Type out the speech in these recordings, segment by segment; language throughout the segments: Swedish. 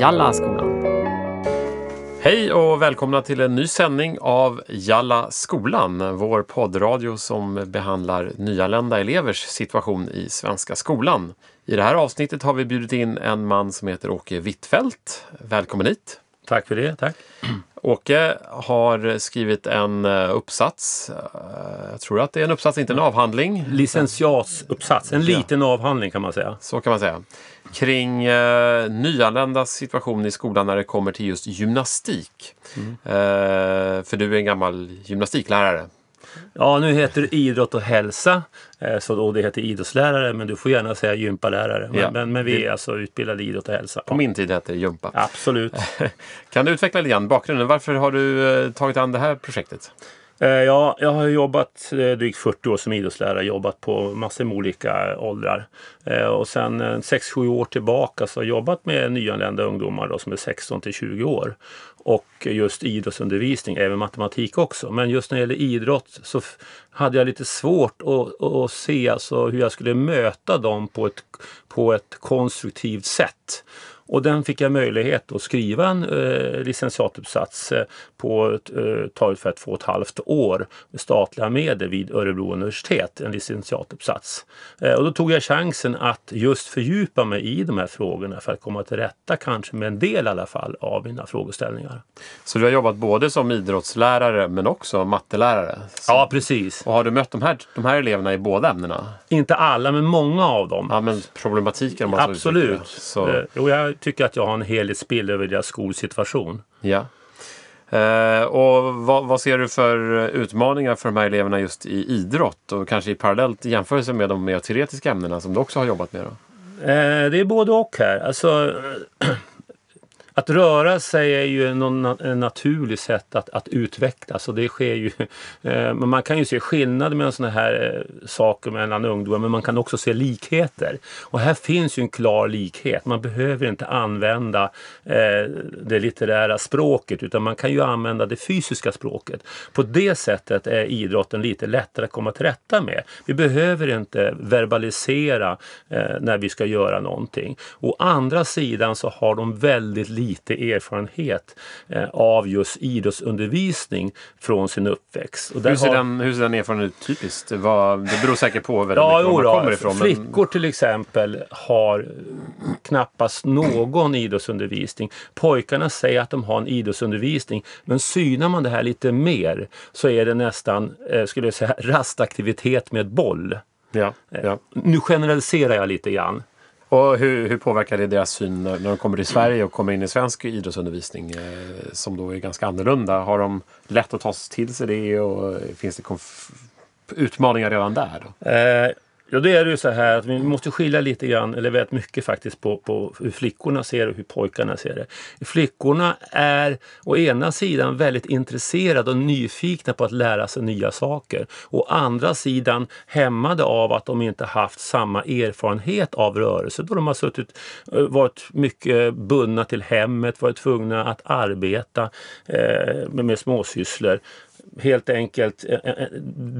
Jalla skolan. Hej och välkomna till en ny sändning av Jalla skolan, vår poddradio som behandlar nyanlända elevers situation i svenska skolan. I det här avsnittet har vi bjudit in en man som heter Åke Wittfeldt. Välkommen hit! Tack för det, tack. Åke har skrivit en eh, uppsats. Eh, Jag tror att det är en uppsats, inte en avhandling. Licentiatsuppsats, en Ja. liten avhandling kan man säga. Så kan man säga. Kring eh, nyanländas situation i skolan när det kommer till just gymnastik. Eh, för du är en gammal gymnastiklärare. Ja, nu heter det idrott och hälsa, eh, så då det heter idrottslärare, men du får gärna säga gympalärare. Men, Ja. men, men vi är alltså utbildade i idrott och hälsa. På min tid hette det Jumpa. Absolut. Kan du utveckla lite grann bakgrunden? Varför har du eh, tagit an det här projektet? Eh, ja, jag har jobbat eh, drygt 40 år som idrottslärare, jobbat på massor med olika åldrar. Eh, och sen 6-7 år tillbaka så har jag jobbat med nyanlända ungdomar då, som är 16 till 20 år. Och just idrottsundervisning, även matematik också. Men just när det gäller idrott så hade jag lite svårt att, att se alltså hur jag skulle möta dem på ett, på ett konstruktivt sätt. Och den fick jag möjlighet att skriva en eh, licentiatuppsats eh, på ett, eh, tar ungefär två och ett halvt år med statliga medel vid Örebro universitet, en licentiatuppsats. Eh, och då tog jag chansen att just fördjupa mig i de här frågorna för att komma till rätta kanske med en del i alla fall av mina frågeställningar. Så du har jobbat både som idrottslärare men också mattelärare. Så, Ja, precis. Och har du mött de här, de här eleverna i båda ämnena? Inte alla, men många av dem. Ja, men problematiken om man Absolut. Så, Eh, Jo, jag tycker att jag har en helhetsbild över deras skolsituation. ja. Eh, och vad, vad ser du för utmaningar för de här eleverna just i idrott och kanske i parallellt jämförelse med de mer teoretiska ämnena som du också har jobbat med? Då? Eh, det är både och här. Alltså, att röra sig är ju ett naturligt sätt att, att utvecklas och det sker ju. Eh, men man kan ju se skillnader mellan sådana här eh, saker mellan ungdomar men man kan också se likheter. Och här finns ju en klar likhet. Man behöver inte använda eh, det litterära språket utan man kan ju använda det fysiska språket. På det sättet är idrotten lite lättare att komma till rätta med. Vi behöver inte verbalisera eh, när vi ska göra någonting. Å andra sidan så har de väldigt lite erfarenhet eh, av just idrottsundervisning från sin uppväxt. Hur ser, har- den, hur ser den erfarenheten ut typiskt? Vad, det beror säkert på väldigt Ja, mycket var man kommer ifrån. men- Flickor till exempel har knappast någon idrottsundervisning. Pojkarna säger att de har en idrottsundervisning men synar man det här lite mer så är det nästan, eh, skulle jag säga, rastaktivitet med boll. Ja, ja. Nu generaliserar jag lite grann. Och hur, hur påverkar det deras syn när, när de kommer till Sverige och kommer in i svensk idrottsundervisning eh, som då är ganska annorlunda? Har de lätt att ta till sig det och finns det konf- utmaningar redan där? Då? Eh, ja, det är det ju så här att vi måste skilja lite grann, eller väldigt mycket faktiskt, på, på hur flickorna ser det och hur pojkarna ser det. Flickorna är å ena sidan väldigt intresserade och nyfikna på att lära sig nya saker. Å andra sidan hämmade av att de inte haft samma erfarenhet av rörelse då de har suttit, eh, varit mycket bundna till hemmet, varit tvungna att arbeta eh, med, med småsysslor helt enkelt, eh, eh, eh,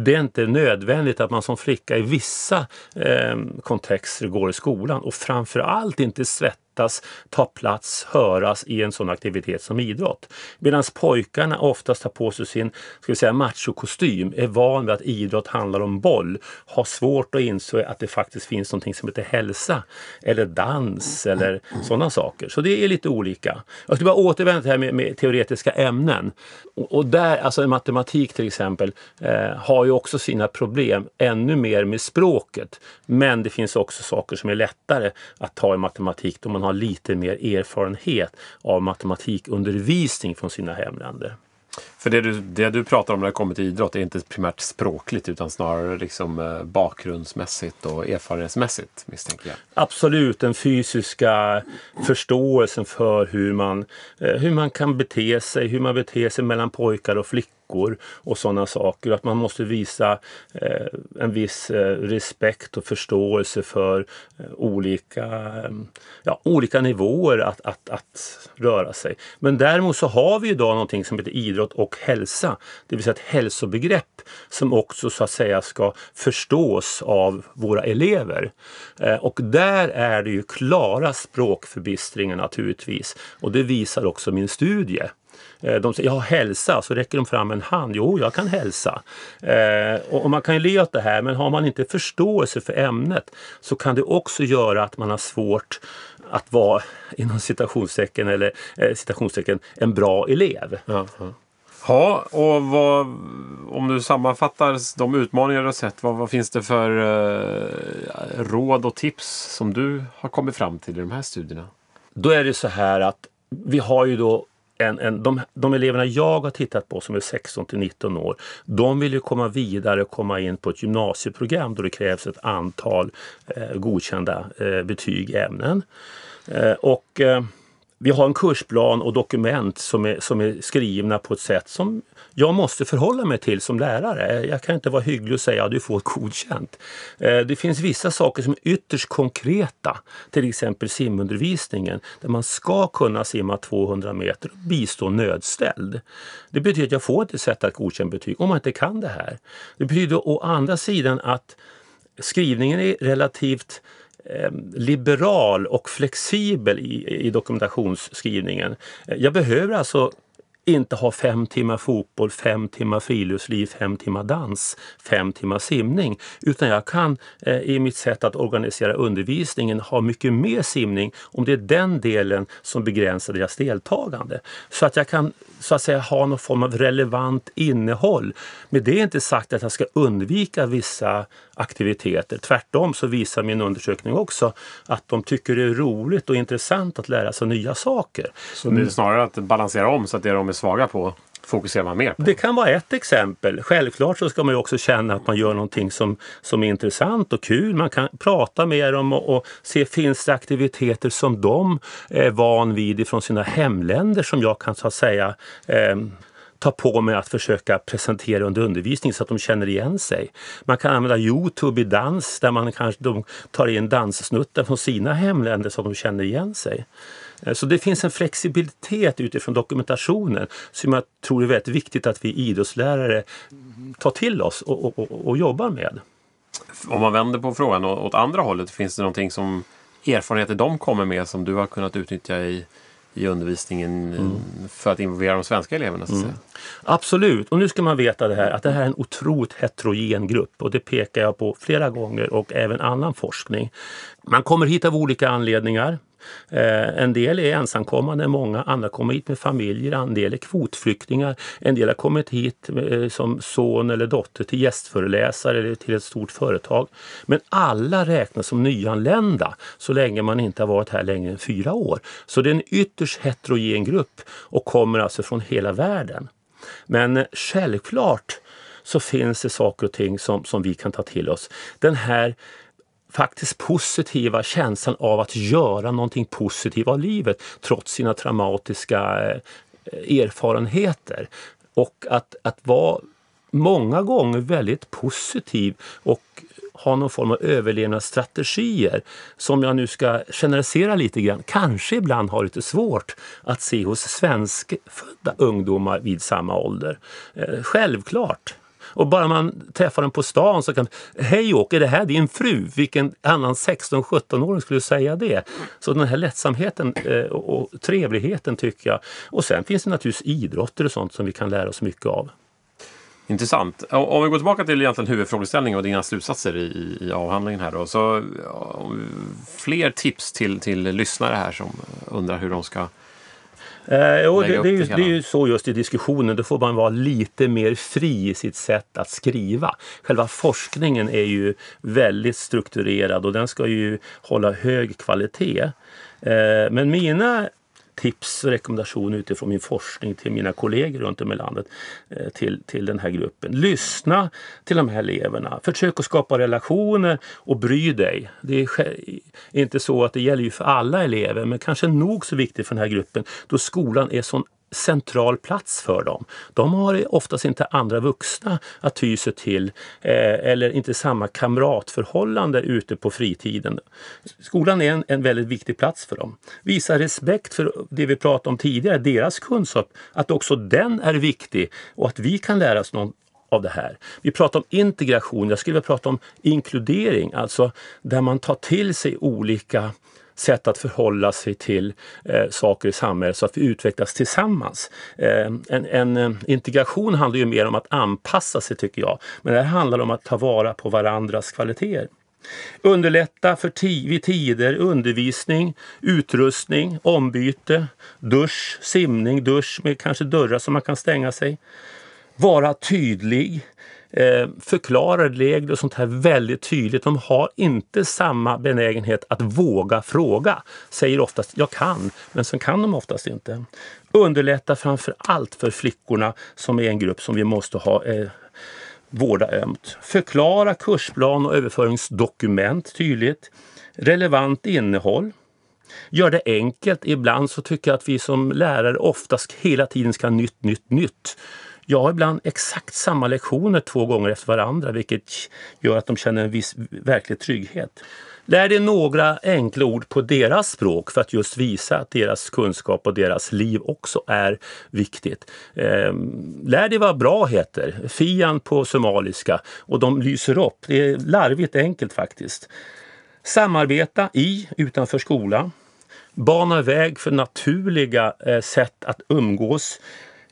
det är inte nödvändigt att man som flicka i vissa kontexter går i skolan och framförallt inte svettas, ta plats, höras i en sån aktivitet som idrott. Medan pojkarna oftast tar på sig sin ska vi säga, machokostym, är van vid att idrott handlar om boll, har svårt att inse att det faktiskt finns någonting som heter hälsa eller dans eller sådana saker. Så det är lite olika. Jag skulle bara återvända till det här med, med teoretiska ämnen. Och, och där, alltså matematik till exempel, eh, har ju också sina problem ännu mer med språket. Men det finns också saker som är lättare att ta i matematik då man har lite mer erfarenhet av matematikundervisning från sina hemländer. För det du, det du pratar om när det kommer till idrott är inte primärt språkligt utan snarare liksom, eh, bakgrundsmässigt och erfarenhetsmässigt misstänker jag. Absolut, den fysiska förståelsen för hur man, eh, hur man kan bete sig, hur man beter sig mellan pojkar och flickor och sådana saker. Att man måste visa eh, en viss eh, respekt och förståelse för eh, olika, eh, ja, olika nivåer att, att, att röra sig. Men däremot så har vi idag någonting som heter idrott och och hälsa. Det vill säga ett hälsobegrepp som också så att säga ska förstås av våra elever. Eh, och där är det ju klara språkförbistringar naturligtvis. Och det visar också min studie. Eh, de säger jag har hälsa, så räcker de fram en hand. Jo, jag kan hälsa. Eh, och man kan ju le åt det här, men har man inte förståelse för ämnet så kan det också göra att man har svårt att vara inom citationstecken eller eh, citationstecken en bra elev. Ja, ja. Ja, och vad, om du sammanfattar de utmaningar du har sett, vad, vad finns det för eh, råd och tips som du har kommit fram till i de här studierna? Då är det så här att vi har ju då en, en, de, de eleverna jag har tittat på som är 16 till 19 år, de vill ju komma vidare och komma in på ett gymnasieprogram då det krävs ett antal eh, godkända eh, betyg i ämnen. Eh, och eh, vi har en kursplan och dokument som är, som är skrivna på ett sätt som jag måste förhålla mig till som lärare. Jag kan inte vara hygglig och säga att du får ett godkänt. Eh, det finns vissa saker som är ytterst konkreta, till exempel simundervisningen där man ska kunna simma 200 meter och bistå nödställd. Det betyder att jag får inte sätta ett godkänt betyg om man inte kan det här. Det betyder å andra sidan att skrivningen är relativt Eh, liberal och flexibel i, i dokumentationsskrivningen. Eh, jag behöver alltså inte ha fem timmar fotboll, fem timmar friluftsliv, fem timmar dans, fem timmar simning. Utan jag kan eh, i mitt sätt att organisera undervisningen ha mycket mer simning om det är den delen som begränsar deras deltagande. Så att jag kan så att säga ha någon form av relevant innehåll. Med det är inte sagt att jag ska undvika vissa aktiviteter. Tvärtom så visar min undersökning också att de tycker det är roligt och intressant att lära sig nya saker. Så det är snarare att balansera om så att det de är svaga på fokuserar man mer på? Det kan vara ett exempel. Självklart så ska man ju också känna att man gör någonting som, som är intressant och kul. Man kan prata med dem och, och se finns det aktiviteter som de är van vid från sina hemländer som jag kan så att säga eh, ta på mig att försöka presentera under undervisning så att de känner igen sig. Man kan använda Youtube i dans där man kanske de tar in danssnuttar från sina hemländer så att de känner igen sig. Eh, så det finns en flexibilitet utifrån dokumentationen som jag tror är väldigt viktigt att vi idrottslärare tar till oss och, och, och jobbar med. Om man vänder på frågan åt andra hållet, finns det någonting som erfarenheter de kommer med som du har kunnat utnyttja i, i undervisningen mm. för att involvera de svenska eleverna? Så mm. Absolut, och nu ska man veta det här att det här är en otroligt heterogen grupp och det pekar jag på flera gånger och även annan forskning. Man kommer hit av olika anledningar. Eh, en del är ensamkommande, många andra kommer hit med familjer, en del är kvotflyktingar, en del har kommit hit eh, som son eller dotter till gästföreläsare eller till ett stort företag. Men alla räknas som nyanlända så länge man inte har varit här längre än fyra år. Så det är en ytterst heterogen grupp och kommer alltså från hela världen. Men självklart så finns det saker och ting som, som vi kan ta till oss. Den här faktiskt positiva känslan av att göra någonting positivt av livet trots sina traumatiska eh, erfarenheter. Och att, att vara många gånger väldigt positiv och ha någon form av överlevnadsstrategier som jag nu ska generalisera lite grann, kanske ibland har lite svårt att se hos svenskfödda ungdomar vid samma ålder. Eh, självklart och bara man träffar den på stan så kan Hej Åke, är det här din fru? Vilken annan 16-17-åring skulle säga det? Så den här lättsamheten eh, och trevligheten tycker jag. Och sen finns det naturligtvis idrotter och sånt som vi kan lära oss mycket av. Intressant. Om vi går tillbaka till egentligen huvudfrågeställningen och dina slutsatser i, i avhandlingen här då. Så, fler tips till, till lyssnare här som undrar hur de ska Eh, jo, det, det, är ju, det, är ju, så just i diskussionen, då får man vara lite mer fri i sitt sätt att skriva. Själva forskningen är ju väldigt strukturerad och den ska ju hålla hög kvalitet. Eh, men mina tips och rekommendationer utifrån min forskning till mina kollegor runt om i landet eh, till, till den här gruppen. Lyssna till de här eleverna. Försök att skapa relationer och bry dig. Det är inte så att det gäller ju för alla elever men kanske nog så viktigt för den här gruppen då skolan är sån central plats för dem. De har oftast inte andra vuxna att ty sig till eh, eller inte samma kamratförhållande ute på fritiden. Skolan är en, en väldigt viktig plats för dem. Visa respekt för det vi pratade om tidigare, deras kunskap, att också den är viktig och att vi kan lära oss något av det här. Vi pratar om integration, jag skulle vilja prata om inkludering, alltså där man tar till sig olika sätt att förhålla sig till eh, saker i samhället så att vi utvecklas tillsammans. Eh, en, en eh, integration handlar ju mer om att anpassa sig tycker jag, men det här handlar om att ta vara på varandras kvaliteter. Underlätta för vid tider, undervisning, utrustning, ombyte, dusch, simning, dusch med kanske dörrar som man kan stänga sig. Vara tydlig, eh, förklarar regler och sånt här väldigt tydligt. De har inte samma benägenhet att våga fråga. Säger oftast jag kan, men sen kan de oftast inte. Underlätta framför allt för flickorna som är en grupp som vi måste ha eh, vårda ömt. Förklara kursplan och överföringsdokument tydligt. Relevant innehåll. Gör det enkelt. Ibland så tycker jag att vi som lärare oftast hela tiden ska ha nytt, nytt, nytt. Jag har ibland exakt samma lektioner två gånger efter varandra vilket gör att de känner en viss verklig trygghet. Lär dig några enkla ord på deras språk för att just visa att deras kunskap och deras liv också är viktigt. Ehm, lär dig vad bra heter, fian på somaliska och de lyser upp. Det är larvigt enkelt faktiskt. Samarbeta i, utanför skolan. Bana väg för naturliga eh, sätt att umgås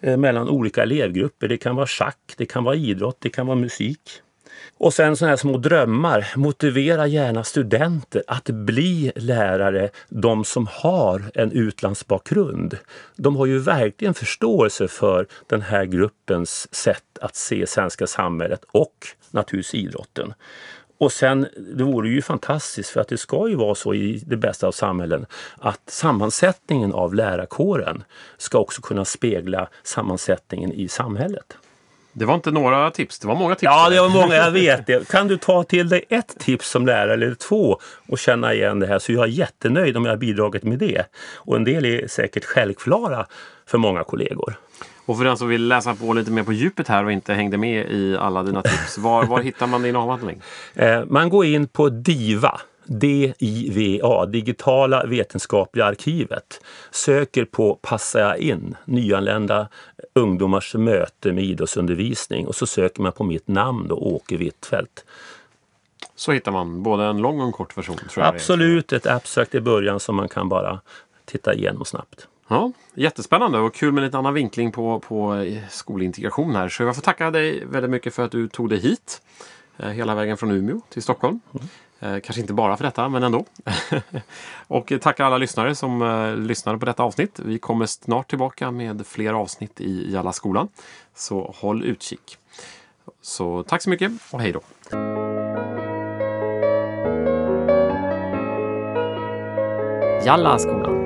Eh, mellan olika elevgrupper. Det kan vara schack, det kan vara idrott, det kan vara musik. Och sen sådana här små drömmar. Motivera gärna studenter att bli lärare, de som har en utlandsbakgrund. De har ju verkligen förståelse för den här gruppens sätt att se svenska samhället och naturligtvis idrotten. Och sen, det vore ju fantastiskt för att det ska ju vara så i det bästa av samhällen att sammansättningen av lärarkåren ska också kunna spegla sammansättningen i samhället. Det var inte några tips, det var många tips. Ja, det var många, jag vet det. Kan du ta till dig ett tips som lärare eller två och känna igen det här så jag är jättenöjd om jag har bidragit med det. Och en del är säkert självklara för många kollegor. Och för den som vill läsa på lite mer på djupet här och inte hängde med i alla dina tips, var, var hittar man din avhandling? Eh, man går in på DIVA, DIVA, Digitala vetenskapliga arkivet. Söker på Passar jag in? Nyanlända ungdomars möte med idrottsundervisning och så söker man på mitt namn då, Åke Wittfeldt. Så hittar man både en lång och en kort version? Absolut, ett abstrakt i början som man kan bara titta igenom snabbt. Ja, jättespännande och kul med lite annan vinkling på, på skolintegration här. Så jag får tacka dig väldigt mycket för att du tog dig hit. Eh, hela vägen från Umeå till Stockholm. Mm. Kanske inte bara för detta, men ändå. och tacka alla lyssnare som lyssnade på detta avsnitt. Vi kommer snart tillbaka med fler avsnitt i Jalla skolan. Så håll utkik. Så tack så mycket och hej då! Jalla skolan